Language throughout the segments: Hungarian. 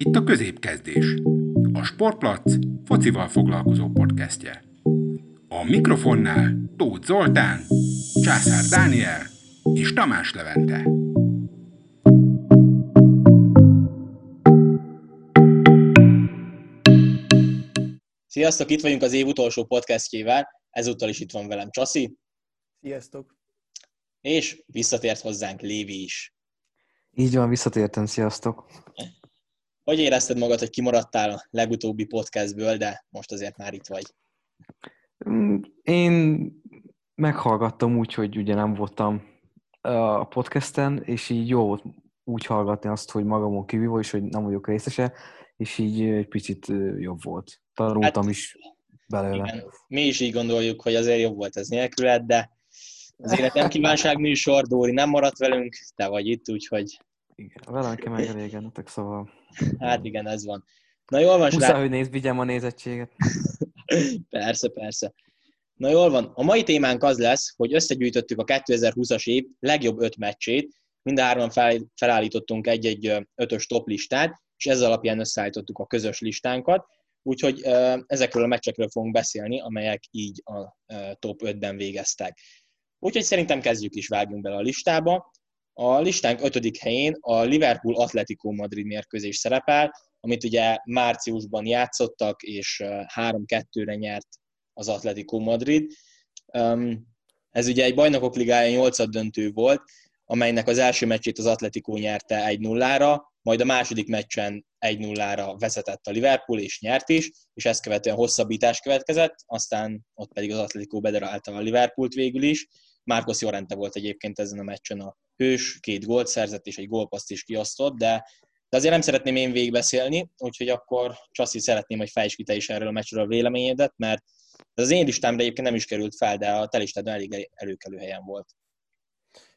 Itt a középkezdés. A Sportplac focival foglalkozó podcastje. A mikrofonnál Tóth Zoltán, Császár Dániel és Tamás Levente. Sziasztok, itt vagyunk az év utolsó podcastjével, ezúttal is itt van velem Csasi. Sziasztok! És visszatért hozzánk Lévi is. Így van, visszatértem, sziasztok! Hogy érezted magad, hogy kimaradtál a legutóbbi podcastből, de most azért már itt vagy? Mm, én meghallgattam úgy, hogy ugye nem voltam a podcasten, és így jó volt úgy hallgatni azt, hogy magamon kívül és hogy nem vagyok részese, és így egy picit jobb volt. Tanultam hát, is belőle. Igen. Mi is így gondoljuk, hogy azért jobb volt ez nélküled, de az élet nem kívánság műsor, Dóri nem maradt velünk, te vagy itt, úgyhogy... Igen, velem kell megelégenetek, szóval... Hát igen, ez van. Na jól van, Muszáj, hogy néz, vigyem a nézettséget. persze, persze. Na jól van, a mai témánk az lesz, hogy összegyűjtöttük a 2020-as év legjobb öt meccsét, mind a hárman fel, felállítottunk egy-egy ötös top listát, és ezzel alapján összeállítottuk a közös listánkat, úgyhogy ezekről a meccsekről fogunk beszélni, amelyek így a top 5-ben végeztek. Úgyhogy szerintem kezdjük is, vágjunk bele a listába. A listánk ötödik helyén a Liverpool Atletico Madrid mérkőzés szerepel, amit ugye márciusban játszottak, és 3-2-re nyert az Atletico Madrid. Ez ugye egy bajnokok ligája 8 döntő volt, amelynek az első meccsét az Atletico nyerte 1-0-ra, majd a második meccsen 1-0-ra vezetett a Liverpool, és nyert is, és ezt követően hosszabbítás következett, aztán ott pedig az Atletico bedarálta a Liverpoolt végül is. Marcos Llorente volt egyébként ezen a meccsen a hős, két gólt szerzett, és egy gólpaszt is kiosztott, de, de azért nem szeretném én végigbeszélni, úgyhogy akkor Csaszi szeretném, hogy fejtsd ki te is erről a meccsről a véleményedet, mert ez az én listámra egyébként nem is került fel, de a te elég előkelő helyen volt.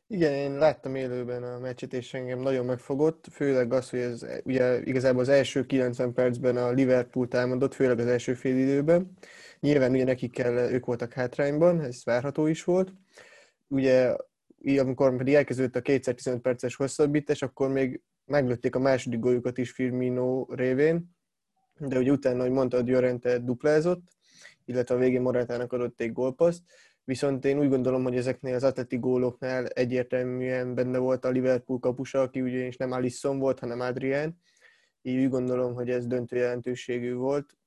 Igen, én láttam élőben a meccset, és engem nagyon megfogott, főleg az, hogy ez ugye igazából az első 90 percben a Liverpool támadott, főleg az első fél időben. Nyilván ugye nekik kell, ők voltak hátrányban, ez várható is volt. Ugye amikor pedig elkezdődött a 215 perces hosszabbítás, akkor még meglőtték a második góljukat is Firmino révén, de ugye utána, hogy mondtad, Jorente duplázott, illetve a végén Morátának adott egy gólpaszt, viszont én úgy gondolom, hogy ezeknél az atleti góloknál egyértelműen benne volt a Liverpool kapusa, aki ugyanis nem Alisson volt, hanem Adrián, így úgy gondolom, hogy ez döntő jelentőségű volt,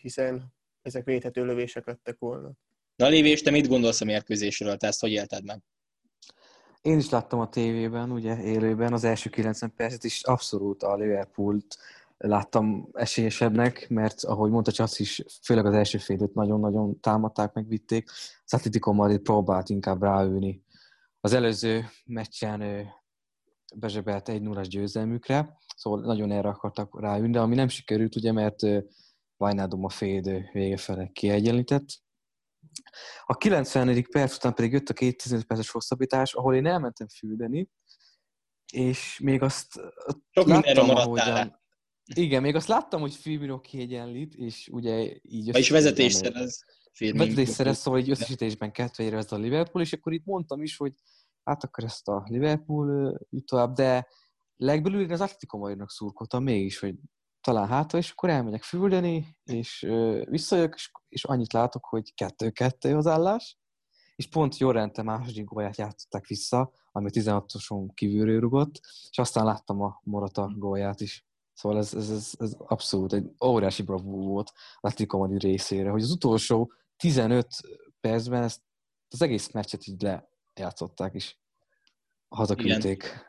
hiszen ezek védhető lövések lettek volna. Na Lévés, te mit gondolsz a mérkőzésről? Te ezt hogy élted meg? Én is láttam a tévében, ugye élőben az első 90 percet is abszolút a Liverpoolt láttam esélyesebbnek, mert ahogy mondta Csasz is, főleg az első félőt nagyon-nagyon támadták, megvitték. Az Atletico Madrid próbált inkább ráülni. Az előző meccsen bezsebelt egy 0 győzelmükre, szóval nagyon erre akartak ráülni, de ami nem sikerült, ugye, mert Vajnádom a fél vége fele kiegyenlített. A 90. perc után pedig jött a 215 perces hosszabbítás, ahol én elmentem füldeni, és még azt Sok láttam, ahogyan, igen, még azt láttam, hogy Firmino kiegyenlít, és ugye így... Is vezetés szerez. Vezetés szerez, szóval egy összesítésben kettőjére ez a Liverpool, és akkor itt mondtam is, hogy hát akkor ezt a Liverpool jut tovább, de legbelül én az Atletico Madridnak szurkoltam mégis, hogy talán hátra, és akkor elmegyek füldeni, és visszajövök, és, és annyit látok, hogy kettő-kettő az állás, és pont Jorente második gólját játszották vissza, ami 16-oson kívülről rugott, és aztán láttam a Morata gólját is. Szóval ez, ez, ez, ez abszolút egy óriási bravú volt Atletico Madrid részére, hogy az utolsó 15 percben ezt az egész meccset így lejátszották is. Hazaküldték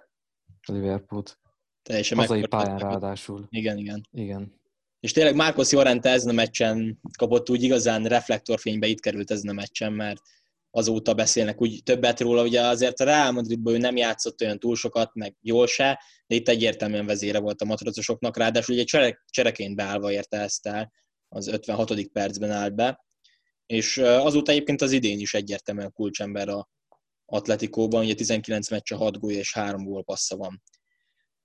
a Liverpoolt. Teljesen Hazai pályán ráadásul. Igen, igen. Igen. És tényleg Márkos Jorente ezen a meccsen kapott úgy igazán reflektorfénybe, itt került ezen a meccsen, mert azóta beszélnek úgy többet róla, ugye azért a Real Madridban ő nem játszott olyan túl sokat, meg jól se, de itt egyértelműen vezére volt a matracosoknak, ráadásul ugye csere, csereként beállva érte ezt el, az 56. percben állt be, és azóta egyébként az idén is egyértelműen kulcsember a Atletikóban, ugye 19 meccse 6 gól és 3 gól passza van.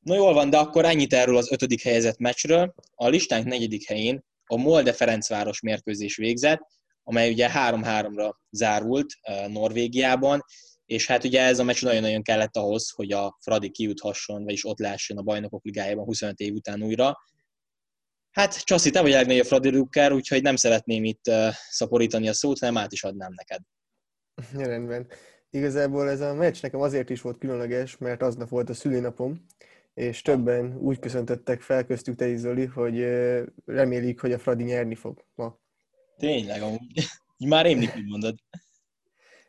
No jól van, de akkor ennyit erről az ötödik helyezett meccsről. A listánk negyedik helyén a Molde Ferencváros mérkőzés végzett, amely ugye 3-3-ra zárult Norvégiában, és hát ugye ez a meccs nagyon-nagyon kellett ahhoz, hogy a Fradi kijuthasson, vagyis ott lásson a bajnokok ligájában 25 év után újra. Hát Csaszi, te vagy a legnagyobb Fradi Rukker, úgyhogy nem szeretném itt uh, szaporítani a szót, hanem át is adnám neked. Ja, rendben. Igazából ez a meccs nekem azért is volt különleges, mert aznap volt a szülinapom, és többen úgy köszöntöttek fel, köztük te Zoli, hogy remélik, hogy a Fradi nyerni fog ma. Tényleg, amúgy. Már én úgy mondod.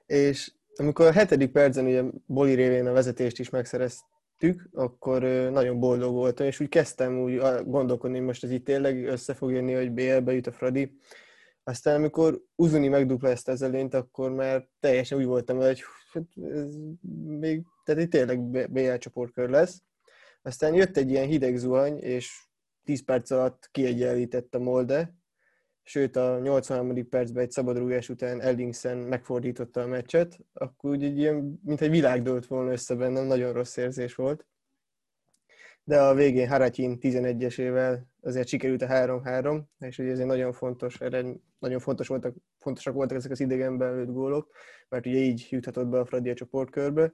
És amikor a hetedik percen ugye Boli révén a vezetést is megszereztük, akkor nagyon boldog voltam, és úgy kezdtem úgy gondolkodni, hogy most ez itt tényleg össze fog jönni, hogy BL-be jut a Fradi. Aztán amikor Uzuni megdupla ezt az előnyt, akkor már teljesen úgy voltam, hogy hát ez még, tehát itt tényleg BL csoportkör lesz. Aztán jött egy ilyen hideg zuhany, és 10 perc alatt kiegyenlített a Molde, sőt a 83. percben egy szabadrúgás után Ellingsen megfordította a meccset, akkor úgy egy ilyen, mint egy világ dőlt volna össze bennem, nagyon rossz érzés volt. De a végén Haratyin 11-esével azért sikerült a 3-3, és ugye ezért nagyon fontos, nagyon fontos voltak, fontosak voltak ezek az idegenben lőtt gólok, mert ugye így juthatott be a Fradi a csoportkörbe,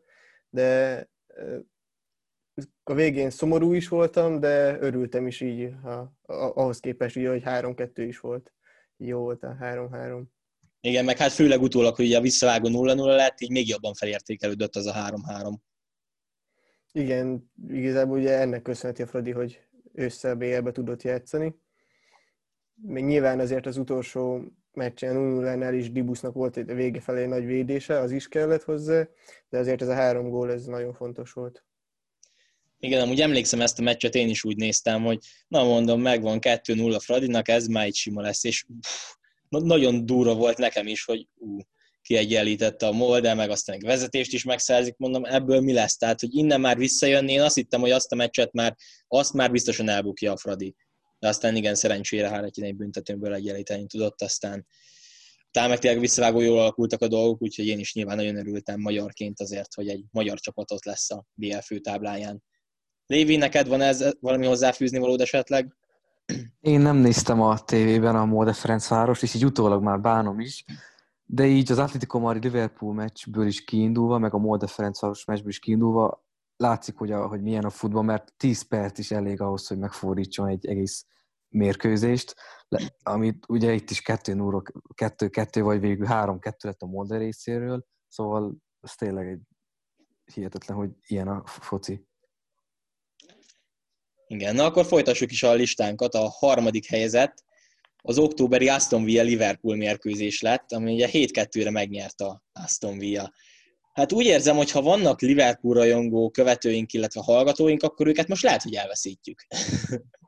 de a végén szomorú is voltam, de örültem is így, ha, ahhoz képest, ugye, hogy 3-2 is volt. Jó volt a 3-3. Igen, meg hát főleg utólag, hogy a visszavágó 0-0 lett, így még jobban felértékelődött az a 3-3. Igen, igazából ugye ennek köszönheti a Fradi, hogy össze BL-be tudott játszani. Még nyilván azért az utolsó meccsen 0 is Dibusznak volt egy vége felé nagy védése, az is kellett hozzá, de azért ez a három gól, ez nagyon fontos volt. Igen, amúgy emlékszem ezt a meccset, én is úgy néztem, hogy na mondom, megvan 2-0 Fradinak, ez már egy sima lesz, és pff, nagyon durva volt nekem is, hogy ú, kiegyenlítette a Molde, meg aztán egy vezetést is megszerzik, mondom, ebből mi lesz? Tehát, hogy innen már visszajönni, én azt hittem, hogy azt a meccset már, azt már biztosan elbukja a Fradi. De aztán igen, szerencsére Háratyin egy büntetőből egyenlíteni tudott, aztán talán meg tényleg visszavágó jól alakultak a dolgok, úgyhogy én is nyilván nagyon örültem magyarként azért, hogy egy magyar csapatot lesz a BL főtábláján. Lévi, neked van ez valami hozzáfűzni valód esetleg? Én nem néztem a tévében a Móde Ferencváros, és így utólag már bánom is, de így az Atletico Mari Liverpool meccsből is kiindulva, meg a Móde Ferencváros meccsből is kiindulva, látszik, hogy, a, hogy milyen a futball, mert 10 perc is elég ahhoz, hogy megfordítson egy egész mérkőzést, amit ugye itt is 2 0 2-2 vagy végül 3-2 lett a Molde részéről, szóval ez tényleg egy hihetetlen, hogy ilyen a foci. Igen, na akkor folytassuk is a listánkat. A harmadik helyezett az októberi Aston Villa Liverpool mérkőzés lett, ami ugye 7-2-re megnyerte a Aston Villa. Hát úgy érzem, hogy ha vannak Liverpool rajongó követőink, illetve hallgatóink, akkor őket most lehet, hogy elveszítjük.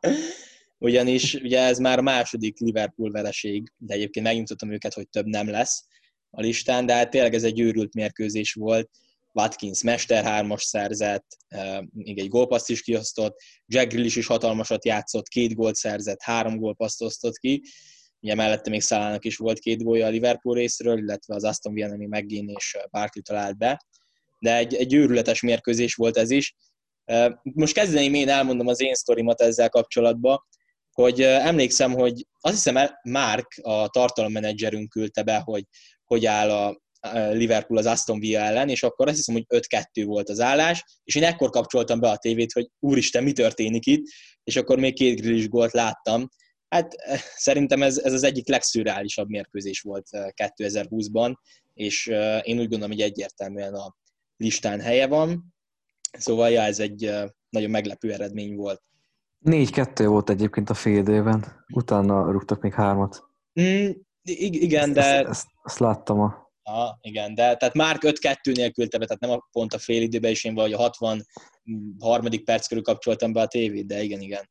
Ugyanis ugye ez már a második Liverpool vereség, de egyébként megnyugtattam őket, hogy több nem lesz a listán, de hát tényleg ez egy őrült mérkőzés volt Watkins Mester hármas szerzett, még egy gólpaszt is kiosztott, Jack Grealish is hatalmasat játszott, két gólt szerzett, három gólpaszt osztott ki, ugye mellette még Szalának is volt két gólja a Liverpool részről, illetve az Aston Villa, ami McGinn és Barkley talált be, de egy, egy őrületes mérkőzés volt ez is. Most kezdeném én elmondom az én sztorimat ezzel kapcsolatban, hogy emlékszem, hogy azt hiszem Mark, a tartalommenedzserünk küldte be, hogy hogy áll a, Liverpool az Aston Villa ellen, és akkor azt hiszem, hogy 5-2 volt az állás, és én ekkor kapcsoltam be a tévét, hogy úristen, mi történik itt, és akkor még két grillis gólt láttam. Hát eh, szerintem ez, ez az egyik legszürreálisabb mérkőzés volt 2020-ban, eh, és eh, én úgy gondolom, hogy egyértelműen a listán helye van. Szóval ja, ez egy nagyon meglepő eredmény volt. 4-2 volt egyébként a fél időben, utána rúgtak még hármat. Mm, igen, de... Ezt, ezt, ezt láttam a Ha, igen, de tehát már 5-2 nélkül tebe, tehát nem a, pont a fél időben, és én vagy a 63. perc körül kapcsoltam be a tévét, de igen, igen.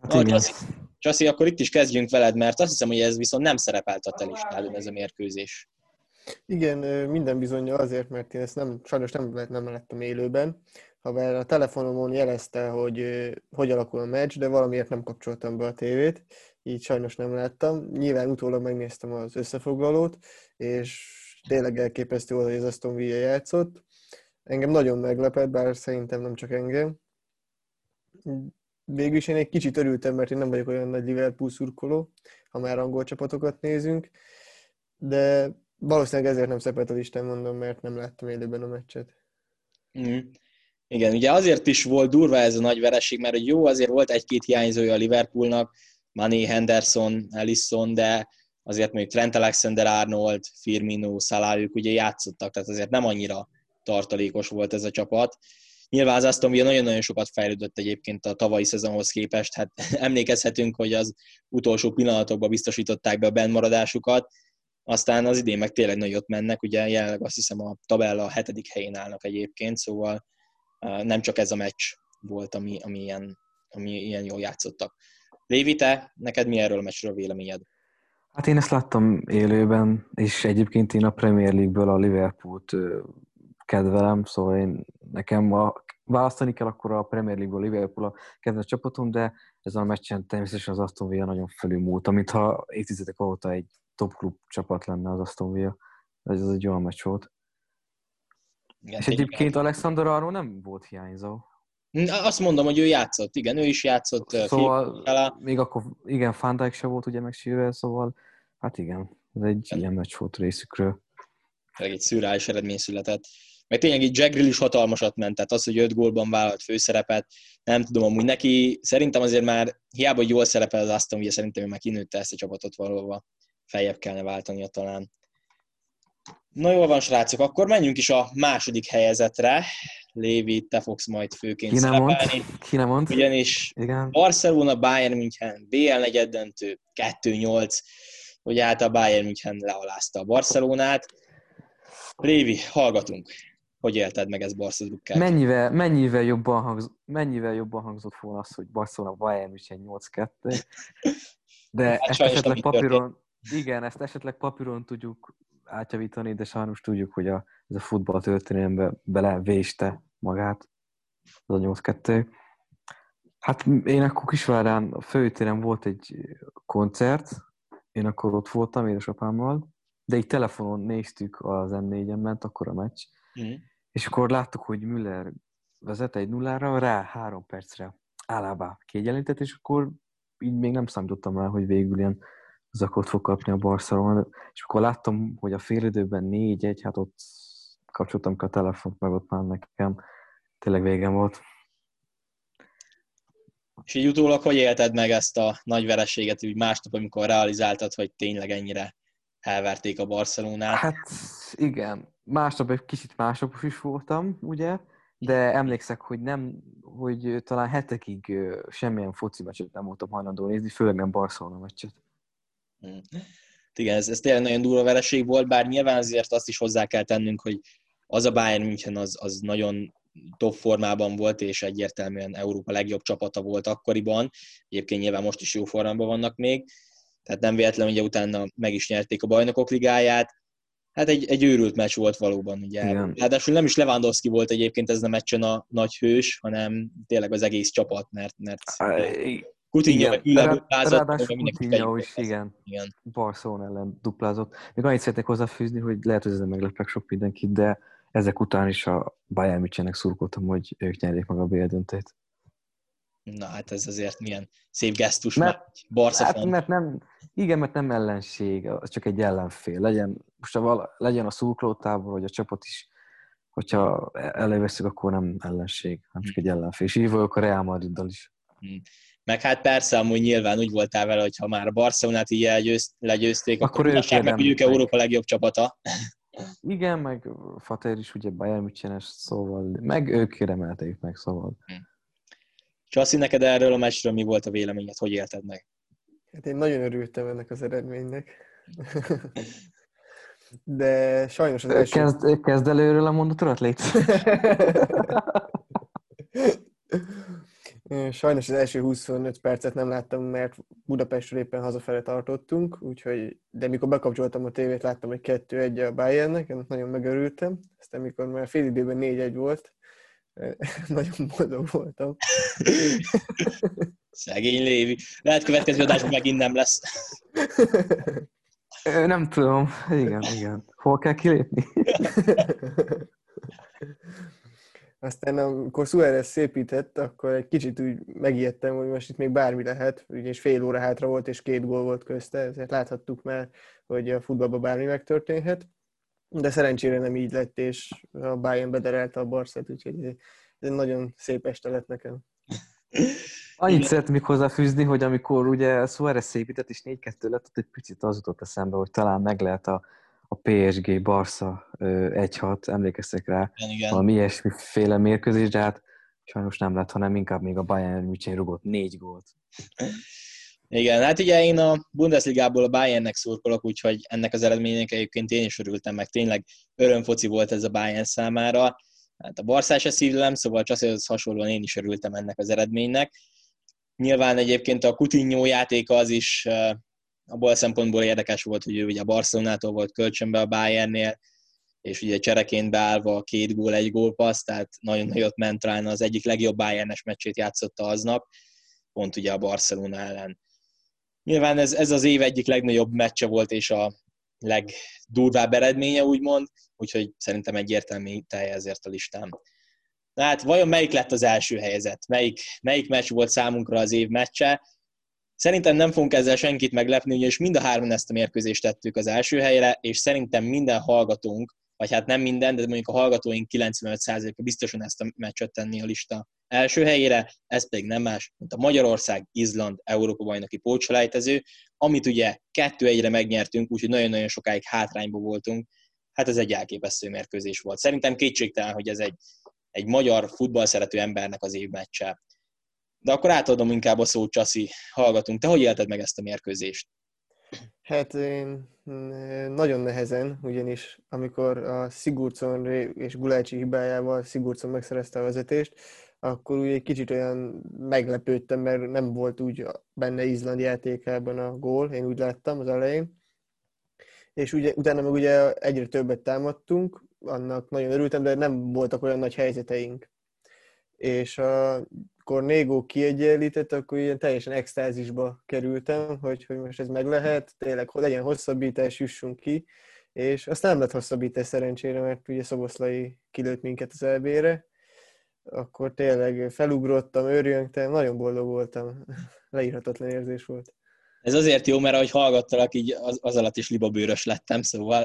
Hát igen. Csaszi, akkor itt is kezdjünk veled, mert azt hiszem, hogy ez viszont nem szerepelt a te listádon ez a mérkőzés. Igen, minden bizonyja azért, mert én ezt nem, sajnos nem, nem lettem élőben, ha a telefonomon jelezte, hogy hogy alakul a meccs, de valamiért nem kapcsoltam be a tévét, így sajnos nem láttam. Nyilván utólag megnéztem az összefoglalót, és tényleg elképesztő volt, hogy az Aston Villa játszott. Engem nagyon meglepett, bár szerintem nem csak engem. Végül is én egy kicsit örültem, mert én nem vagyok olyan nagy Liverpool szurkoló, ha már angol csapatokat nézünk, de Valószínűleg ezért nem szerepelt a listán, mondom, mert nem láttam élőben a meccset. Mm. Igen, ugye azért is volt durva ez a nagy vereség, mert jó, azért volt egy-két hiányzója a Liverpoolnak, Manny, Henderson, Ellison, de azért mondjuk Trent Alexander-Arnold, Firmino, Salah, ők ugye játszottak, tehát azért nem annyira tartalékos volt ez a csapat. Nyilván az Aston nagyon-nagyon sokat fejlődött egyébként a tavalyi szezonhoz képest, hát emlékezhetünk, hogy az utolsó pillanatokban biztosították be a bennmaradásukat, aztán az idén meg tényleg nagyot mennek, ugye jelenleg azt hiszem a tabella a hetedik helyén állnak egyébként, szóval nem csak ez a meccs volt, ami, ami, ilyen, ami ilyen jól játszottak. Lévi, te, neked mi erről a meccsről véleményed? Hát én ezt láttam élőben, és egyébként én a Premier League-ből a Liverpoolt kedvelem, szóval én, nekem a, választani kell akkor a Premier League-ből Liverpool a kedvenc csapatom, de ezen a meccsen természetesen az Aston Villa nagyon felülmúlt, mintha évtizedek óta egy top klub csapat lenne az Aston Villa. Ez, ez egy olyan meccs volt. Igen, és egyébként Alexander arról nem volt hiányzó. Azt mondom, hogy ő játszott, igen, ő is játszott. Szóval még akkor, igen, Van Dijk se volt ugye megsérülve, szóval hát igen, ez egy igen. ilyen meccs volt részükről. Egy szürreális eredmény született. Meg tényleg így Jack Grill is hatalmasat ment, tehát az, hogy öt gólban vállalt főszerepet, nem tudom, amúgy neki szerintem azért már hiába, hogy jól szerepel az Aston Villa, szerintem ő már kinőtte ezt a csapatot valóban. Feljebb kellene váltania talán. Na jól van, srácok, akkor menjünk is a második helyezetre. Lévi, te fogsz majd főként Ki szerepelni. Mond. Ki nem mond. Ugyanis Igen. Barcelona, Bayern München, BL negyeddöntő, 2-8. Ugye hát a Bayern München lealázta a Barcelonát. Lévi, hallgatunk. Hogy élted meg ezt Barca drukkel? Mennyivel, mennyivel, jobban hangz, mennyivel jobban hangzott volna az, hogy Barcelona Bayern München 8-2. De hát ezt esetleg papíron, igen, ezt esetleg papíron tudjuk átjavítani, de sajnos tudjuk, hogy a, ez a futball történelembe belevéste magát, az a 8-2. Hát én akkor Kisvárán a főtéren volt egy koncert, én akkor ott voltam édesapámmal, de így telefonon néztük az M4-en, ment akkor a meccs, mm. és akkor láttuk, hogy Müller vezet egy nullára, rá három percre állábá kiegyenlített, és akkor így még nem számítottam rá, hogy végül ilyen zakot fog kapni a Barcelona, és akkor láttam, hogy a félidőben négy-egy, hát ott kapcsoltam a telefont, meg ott már nekem tényleg végem volt. És így utólag hogy élted meg ezt a nagy vereséget, úgy másnap, amikor realizáltad, hogy tényleg ennyire elverték a Barcelonát? Hát igen, másnap egy kicsit másnap is voltam, ugye, de emlékszek, hogy nem, hogy talán hetekig semmilyen foci meccset nem voltam hajlandó nézni, főleg nem Barcelona meccset. Hmm. Igen, ez, ez tényleg nagyon durva vereség volt, bár nyilván azért azt is hozzá kell tennünk, hogy az a Bayern München az, az nagyon top formában volt, és egyértelműen Európa legjobb csapata volt akkoriban. Egyébként nyilván most is jó formában vannak még, tehát nem véletlen, hogy utána meg is nyerték a bajnokok ligáját. Hát egy, egy őrült meccs volt valóban, ugye. Igen. Ráadásul nem is Lewandowski volt egyébként ez a meccsen a nagy hős, hanem tényleg az egész csapat, mert, mert Coutinho duplázott. Coutinho is, igen. igen. Barcelona ellen duplázott. Még annyit szeretnék hozzáfűzni, hogy lehet, hogy ezzel meglepek sok mindenkit, de ezek után is a Bayern Münchennek szurkoltam, hogy ők nyerjék meg a BL döntét. Na hát ez azért milyen szép gesztus, mert, Barca hát, mert nem, igen, mert nem ellenség, az csak egy ellenfél. Legyen, most a vala, legyen a szurkolótábor, vagy a csapat is, hogyha előveszünk, akkor nem ellenség, hanem csak egy ellenfél. És így vagyok a Real Madriddal is. Meg hát persze, amúgy nyilván úgy voltál vele, hogy ha már a Barcelonát így elgyőzt, legyőzték, akkor, akkor ők meg, ők Európa legjobb csapata. Igen, meg Fater is ugye Bayern Münchenes, szóval, meg ők remelték meg, szóval. Hmm. Csassi, neked erről a meccsről mi volt a véleményed? Hogy élted meg? Hát én nagyon örültem ennek az eredménynek. De sajnos az első... Kezd, kezd előről a mondatodat, légy. Sajnos az első 25 percet nem láttam, mert Budapestről éppen hazafele tartottunk, úgyhogy, de mikor bekapcsoltam a tévét, láttam, hogy 2-1 a Bayernnek, ennek nagyon megörültem. Aztán mikor már fél időben 4-1 volt, nagyon boldog voltam. Szegény Lévi. Lehet következő adásban megint nem lesz. Nem tudom. Igen, igen. Hol kell kilépni? Aztán amikor Suárez szépített, akkor egy kicsit úgy megijedtem, hogy most itt még bármi lehet, és fél óra hátra volt, és két gól volt közte, ezért láthattuk már, hogy a futballban bármi megtörténhet. De szerencsére nem így lett, és a Bayern bederelte a Barszát, úgyhogy ez egy nagyon szép este lett nekem. Annyit szeretném még hozzáfűzni, hogy amikor ugye Suárez szépített, és 4-2 lett, ott egy picit az jutott eszembe, hogy talán meg lehet a, a PSG, Barca 1-6, emlékeztek rá, Igen, igen. valami ilyesmiféle mérkőzés, de hát sajnos nem lett, hanem inkább még a Bayern München rugott négy gólt. Igen, hát ugye én a Bundesligából a Bayernnek szurkolok, úgyhogy ennek az eredménynek egyébként én is örültem, meg tényleg örömfoci volt ez a Bayern számára. Hát a Barszás se szívlem, szóval Csasszhoz hasonlóan én is örültem ennek az eredménynek. Nyilván egyébként a Coutinho játéka az is abból a szempontból érdekes volt, hogy ő ugye a Barcelonától volt kölcsönbe a Bayernnél, és ugye csereként beállva két gól, egy gólpassz, tehát nagyon nagyot ment rá, az egyik legjobb Bayernes meccsét játszotta aznap, pont ugye a Barcelona ellen. Nyilván ez, ez az év egyik legnagyobb meccse volt, és a legdurvább eredménye, úgymond, úgyhogy szerintem egyértelmű telje ezért a listám. Na hát vajon melyik lett az első helyzet? Melyik, melyik meccs volt számunkra az év meccse? Szerintem nem fogunk ezzel senkit meglepni, ugyanis mind a hárman ezt a mérkőzést tettük az első helyre, és szerintem minden hallgatónk, vagy hát nem minden, de mondjuk a hallgatóink 95%-a biztosan ezt a meccset tenni a lista első helyére, ez pedig nem más, mint a Magyarország-Izland Európa-bajnoki pótselejtező, amit ugye kettő egyre megnyertünk, úgyhogy nagyon-nagyon sokáig hátrányba voltunk. Hát ez egy elképesztő mérkőzés volt. Szerintem kétségtelen, hogy ez egy, egy magyar futball szerető embernek az évmeccse. De akkor átadom inkább a szót, Csaszi, hallgatunk. Te hogy élted meg ezt a mérkőzést? Hát én mm, nagyon nehezen, ugyanis amikor a Sigurdsson és Gulácsi hibájával Sigurdsson megszerezte a vezetést, akkor úgy egy kicsit olyan meglepődtem, mert nem volt úgy benne Izland játékában a gól, én úgy láttam az elején. És ugye, utána meg ugye egyre többet támadtunk, annak nagyon örültem, de nem voltak olyan nagy helyzeteink. És akkor Négó kiegyenlített, akkor ilyen teljesen extázisba kerültem, hogy, hogy most ez meg lehet, tényleg legyen hosszabbítás, jussunk ki, és aztán nem lett hosszabbítás szerencsére, mert ugye Szoboszlai kilőtt minket az elbére, akkor tényleg felugrottam, őrjöngtem, nagyon boldog voltam. Leírhatatlan érzés volt. Ez azért jó, mert ahogy hallgattalak, így az, az alatt is libabőrös lettem, szóval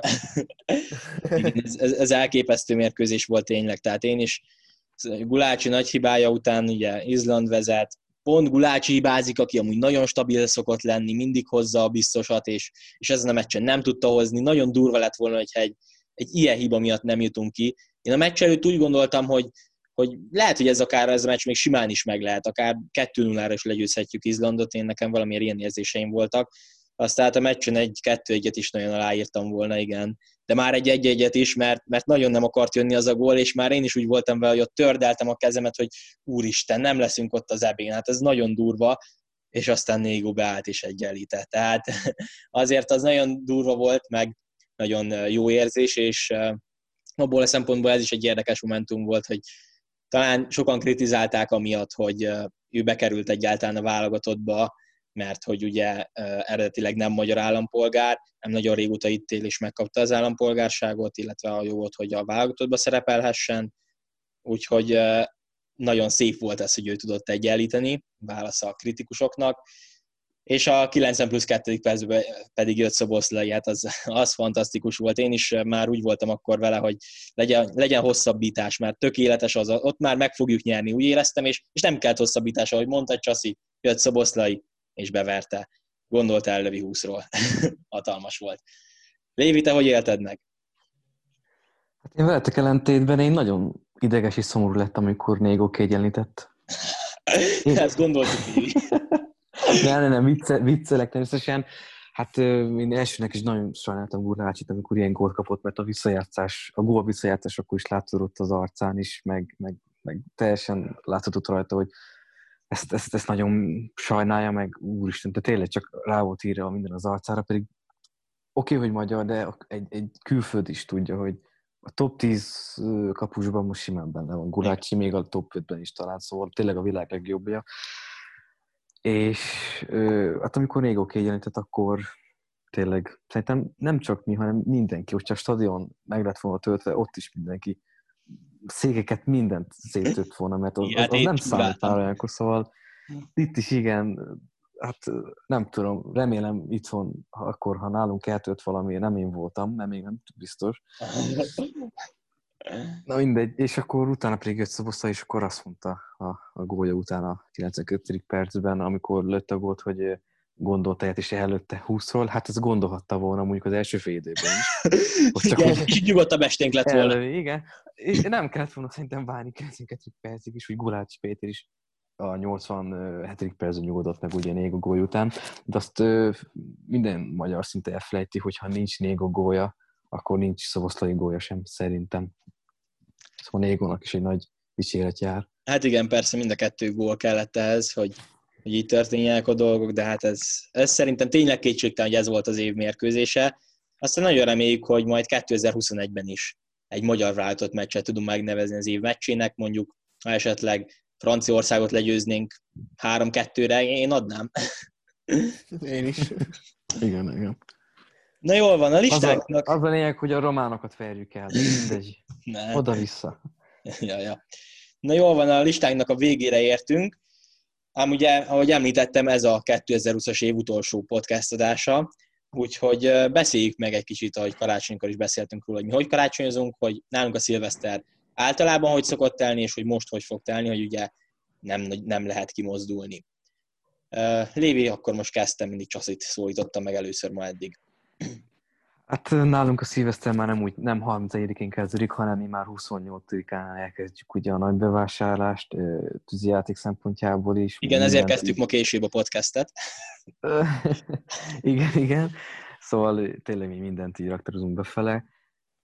ez, ez, ez elképesztő mérkőzés volt tényleg. Tehát én is Gulácsi nagy hibája után ugye Izland vezet, pont Gulácsi hibázik, aki amúgy nagyon stabil szokott lenni, mindig hozza a biztosat, és, és ezen a meccsen nem tudta hozni. Nagyon durva lett volna, hogyha egy, egy ilyen hiba miatt nem jutunk ki. Én a meccs előtt úgy gondoltam, hogy hogy lehet, hogy ez akár ez a meccs még simán is meg lehet, akár 2 0 is legyőzhetjük Izlandot, én nekem valamiért ilyen érzéseim voltak. Aztán hát a meccsen egy kettő egyet is nagyon aláírtam volna, igen. De már egy egy egyet is, mert, mert nagyon nem akart jönni az a gól, és már én is úgy voltam vele, hogy ott tördeltem a kezemet, hogy úristen, nem leszünk ott az ebén. Hát ez nagyon durva, és aztán Négó beállt és egyenlített. Tehát azért az nagyon durva volt, meg nagyon jó érzés, és abból a szempontból ez is egy érdekes momentum volt, hogy talán sokan kritizálták amiatt, hogy ő bekerült egyáltalán a válogatottba, mert hogy ugye eredetileg nem magyar állampolgár, nem nagyon régóta itt él és megkapta az állampolgárságot, illetve a jogot, hogy a válogatottba szerepelhessen. Úgyhogy nagyon szép volt ez, hogy ő tudott egyenlíteni, válasz a kritikusoknak és a 90 plusz 2. percben pedig jött Szoboszlai, hát az, az fantasztikus volt. Én is már úgy voltam akkor vele, hogy legyen, legyen hosszabbítás, mert tökéletes az, ott már meg fogjuk nyerni, úgy éreztem, és, és nem kellett hosszabbítás, ahogy mondta Csaszi, jött Szoboszlai, és beverte. Gondolt el Levi 20-ról. Hatalmas volt. Lévi, te hogy élted meg? Hát én veletek ellentétben én nagyon ideges és szomorú lettem, amikor Négó kiegyenlített. Én... Ezt gondoltuk, Lévi. nem, nem, nem, vicce, viccelek természetesen. Hát én elsőnek is nagyon sajnáltam Gurnácsit, amikor ilyen gólt kapott, mert a visszajátszás, a gól visszajátszás akkor is látszott az arcán is, meg, meg, meg teljesen láthatott rajta, hogy ezt, ezt, ezt nagyon sajnálja, meg úristen, de tényleg csak rá volt írva minden az arcára, pedig oké, okay, hogy magyar, de egy, egy külföld is tudja, hogy a top 10 kapusban most simán benne van. Gulácsi még a top 5-ben is talán, szóval tényleg a világ legjobbja. És hát amikor Négó kiegyenlített, akkor tényleg szerintem nem csak mi, hanem mindenki, hogyha a stadion meg lett volna töltve, ott is mindenki székeket mindent széttört volna, mert az, az, az nem számít már olyankor, szóval itt is igen, hát nem tudom, remélem itthon, akkor ha nálunk eltört valami, nem én voltam, nem én, nem biztos. Na mindegy, és akkor utána pedig jött Szoboszla, és akkor azt mondta a, a gólya után a 92. percben, amikor lőtt a gólt, hogy gondolta ilyet, és előtte 20-ról, hát ez gondolhatta volna mondjuk az első fél időben is. igen, hogy nyugodtabb esténk lett volna. Elő, igen, és nem kellett volna szerintem várni 92. percig is, hogy Gulács Péter is a 87. percben nyugodott meg ugye Négo gólya után, de azt minden magyar szinte elfelejti, hogy ha nincs Négo gólya, akkor nincs Szoboszlai gólya sem szerintem. Szóval Négónak is egy nagy dicséret jár. Hát igen, persze mind a kettő gól kellett ehhez, hogy, hogy így történjenek a dolgok, de hát ez, ez szerintem tényleg kétségtelen, hogy ez volt az év mérkőzése. Aztán nagyon reméljük, hogy majd 2021-ben is egy magyar váltott meccset tudunk megnevezni az év meccsének, mondjuk ha esetleg Franciaországot legyőznénk 3-2-re, én adnám. Én is. Igen, igen. Na jól van, a listáknak... Az a, az a lényeg, hogy a románokat verjük el, mindegy. Oda-vissza. Ja, ja. Na jól van, a listánknak a végére értünk. Ám ugye, ahogy említettem, ez a 2020-as év utolsó podcast adása, úgyhogy beszéljük meg egy kicsit, ahogy karácsonykor is beszéltünk róla, hogy mi hogy karácsonyozunk, hogy nálunk a szilveszter általában hogy szokott telni, és hogy most hogy fog telni, hogy ugye nem, nem lehet kimozdulni. Lévi, akkor most kezdtem, mindig Csasszit szólítottam meg először ma eddig. Hát nálunk a szilveszter már nem úgy, nem 31-én kezdődik, hanem mi már 28-án elkezdjük ugye a nagy bevásárlást, tűzijáték szempontjából is. Igen, ezért kezdtük ma később a podcastet. igen, igen. Szóval tényleg mi mindent így raktarozunk befele.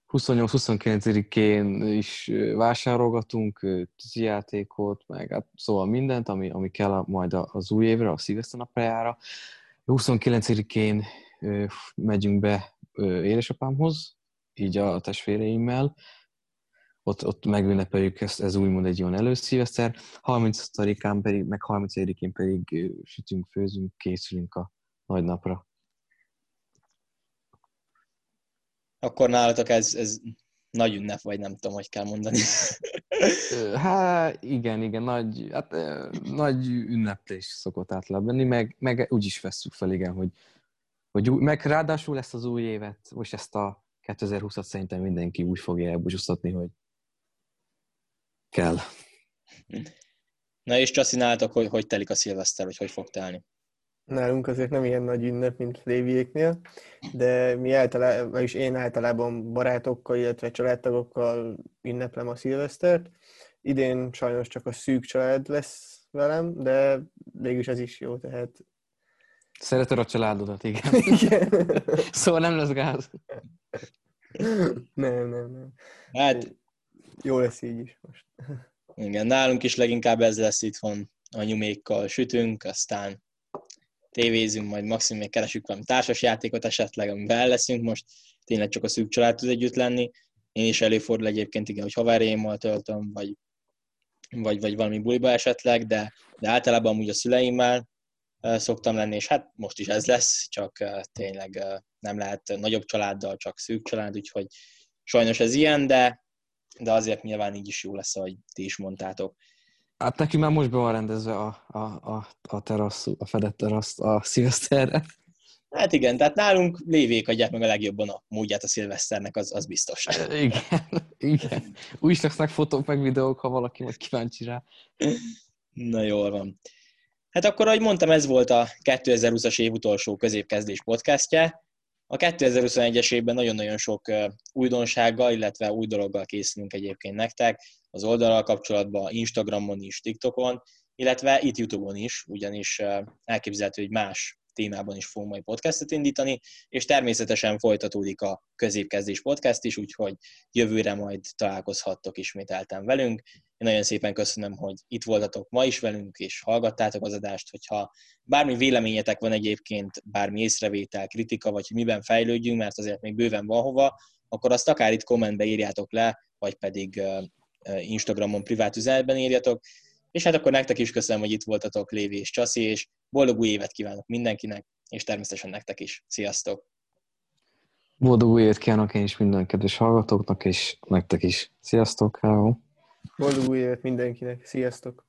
28-29-én is vásárolgatunk tűzijátékot, meg hát szóval mindent, ami, ami kell majd az új évre, a szilveszternapjára. 29-én megyünk be édesapámhoz, így a testvéreimmel, ott, ott megünnepeljük ezt, ez úgymond egy olyan előszíveszter, 30-án pedig, meg 31-én pedig sütünk, főzünk, készülünk a nagy napra. Akkor nálatok ez, ez nagy ünnep, vagy nem tudom, hogy kell mondani. Hát igen, igen, nagy, hát, nagy ünneplés szokott általában lenni, meg, meg úgy is veszük fel, igen, hogy hogy meg ráadásul lesz az új évet, most ezt a 2020-at szerintem mindenki úgy fogja elbúcsúztatni, hogy kell. Na és csaszináltak, hogy hogy telik a szilveszter, vagy hogy fog telni? Nálunk azért nem ilyen nagy ünnep, mint Léviéknél, de mi általában, vagyis én általában barátokkal, illetve családtagokkal ünneplem a szilvesztert. Idén sajnos csak a szűk család lesz velem, de végülis ez is jó, tehát Szereted a családodat, igen. igen. szóval nem lesz gáz. Nem, nem, nem. Hát... Jó lesz így is most. Igen, nálunk is leginkább ez lesz itthon. Anyumékkal sütünk, aztán tévézünk, majd maximum még keresünk valami társasjátékot esetleg, amiben el leszünk most. Tényleg csak a szűk család tud együtt lenni. Én is előfordul egyébként, igen, hogy haverjaimmal töltöm, vagy, vagy, vagy valami buliba esetleg, de, de általában amúgy a szüleimmel, szoktam lenni, és hát most is ez lesz, csak tényleg nem lehet nagyobb családdal, csak szűk család, úgyhogy sajnos ez ilyen, de, de azért nyilván így is jó lesz, ahogy ti is mondtátok. Hát nekünk már most be van rendezve a, a, a, a terasz, a fedett terasz a szilveszterre. Hát igen, tehát nálunk lévék adják meg a legjobban a módját a szilveszternek, az, az biztos. Igen, igen. Úgy is lesznek fotók meg videók, ha valaki majd kíváncsi rá. Na jól van. Hát akkor, ahogy mondtam, ez volt a 2020-as év utolsó középkezdés podcastje. A 2021-es évben nagyon-nagyon sok újdonsággal, illetve új dologgal készülünk egyébként nektek, az oldalal kapcsolatban, Instagramon is, TikTokon, illetve itt YouTube-on is, ugyanis elképzelhető, hogy más témában is fogunk majd podcastet indítani, és természetesen folytatódik a középkezdés podcast is, úgyhogy jövőre majd találkozhattok ismételten velünk. Én nagyon szépen köszönöm, hogy itt voltatok ma is velünk, és hallgattátok az adást, hogyha bármi véleményetek van egyébként, bármi észrevétel, kritika, vagy hogy miben fejlődjünk, mert azért még bőven van hova, akkor azt akár itt kommentbe írjátok le, vagy pedig Instagramon privát üzenetben írjatok, és hát akkor nektek is köszönöm, hogy itt voltatok, Lévi és Csaszi, és boldog új évet kívánok mindenkinek, és természetesen nektek is. Sziasztok! Boldog új évet kívánok én is minden kedves hallgatóknak, és nektek is. Sziasztok, hello! Boldog új évet mindenkinek. Sziasztok!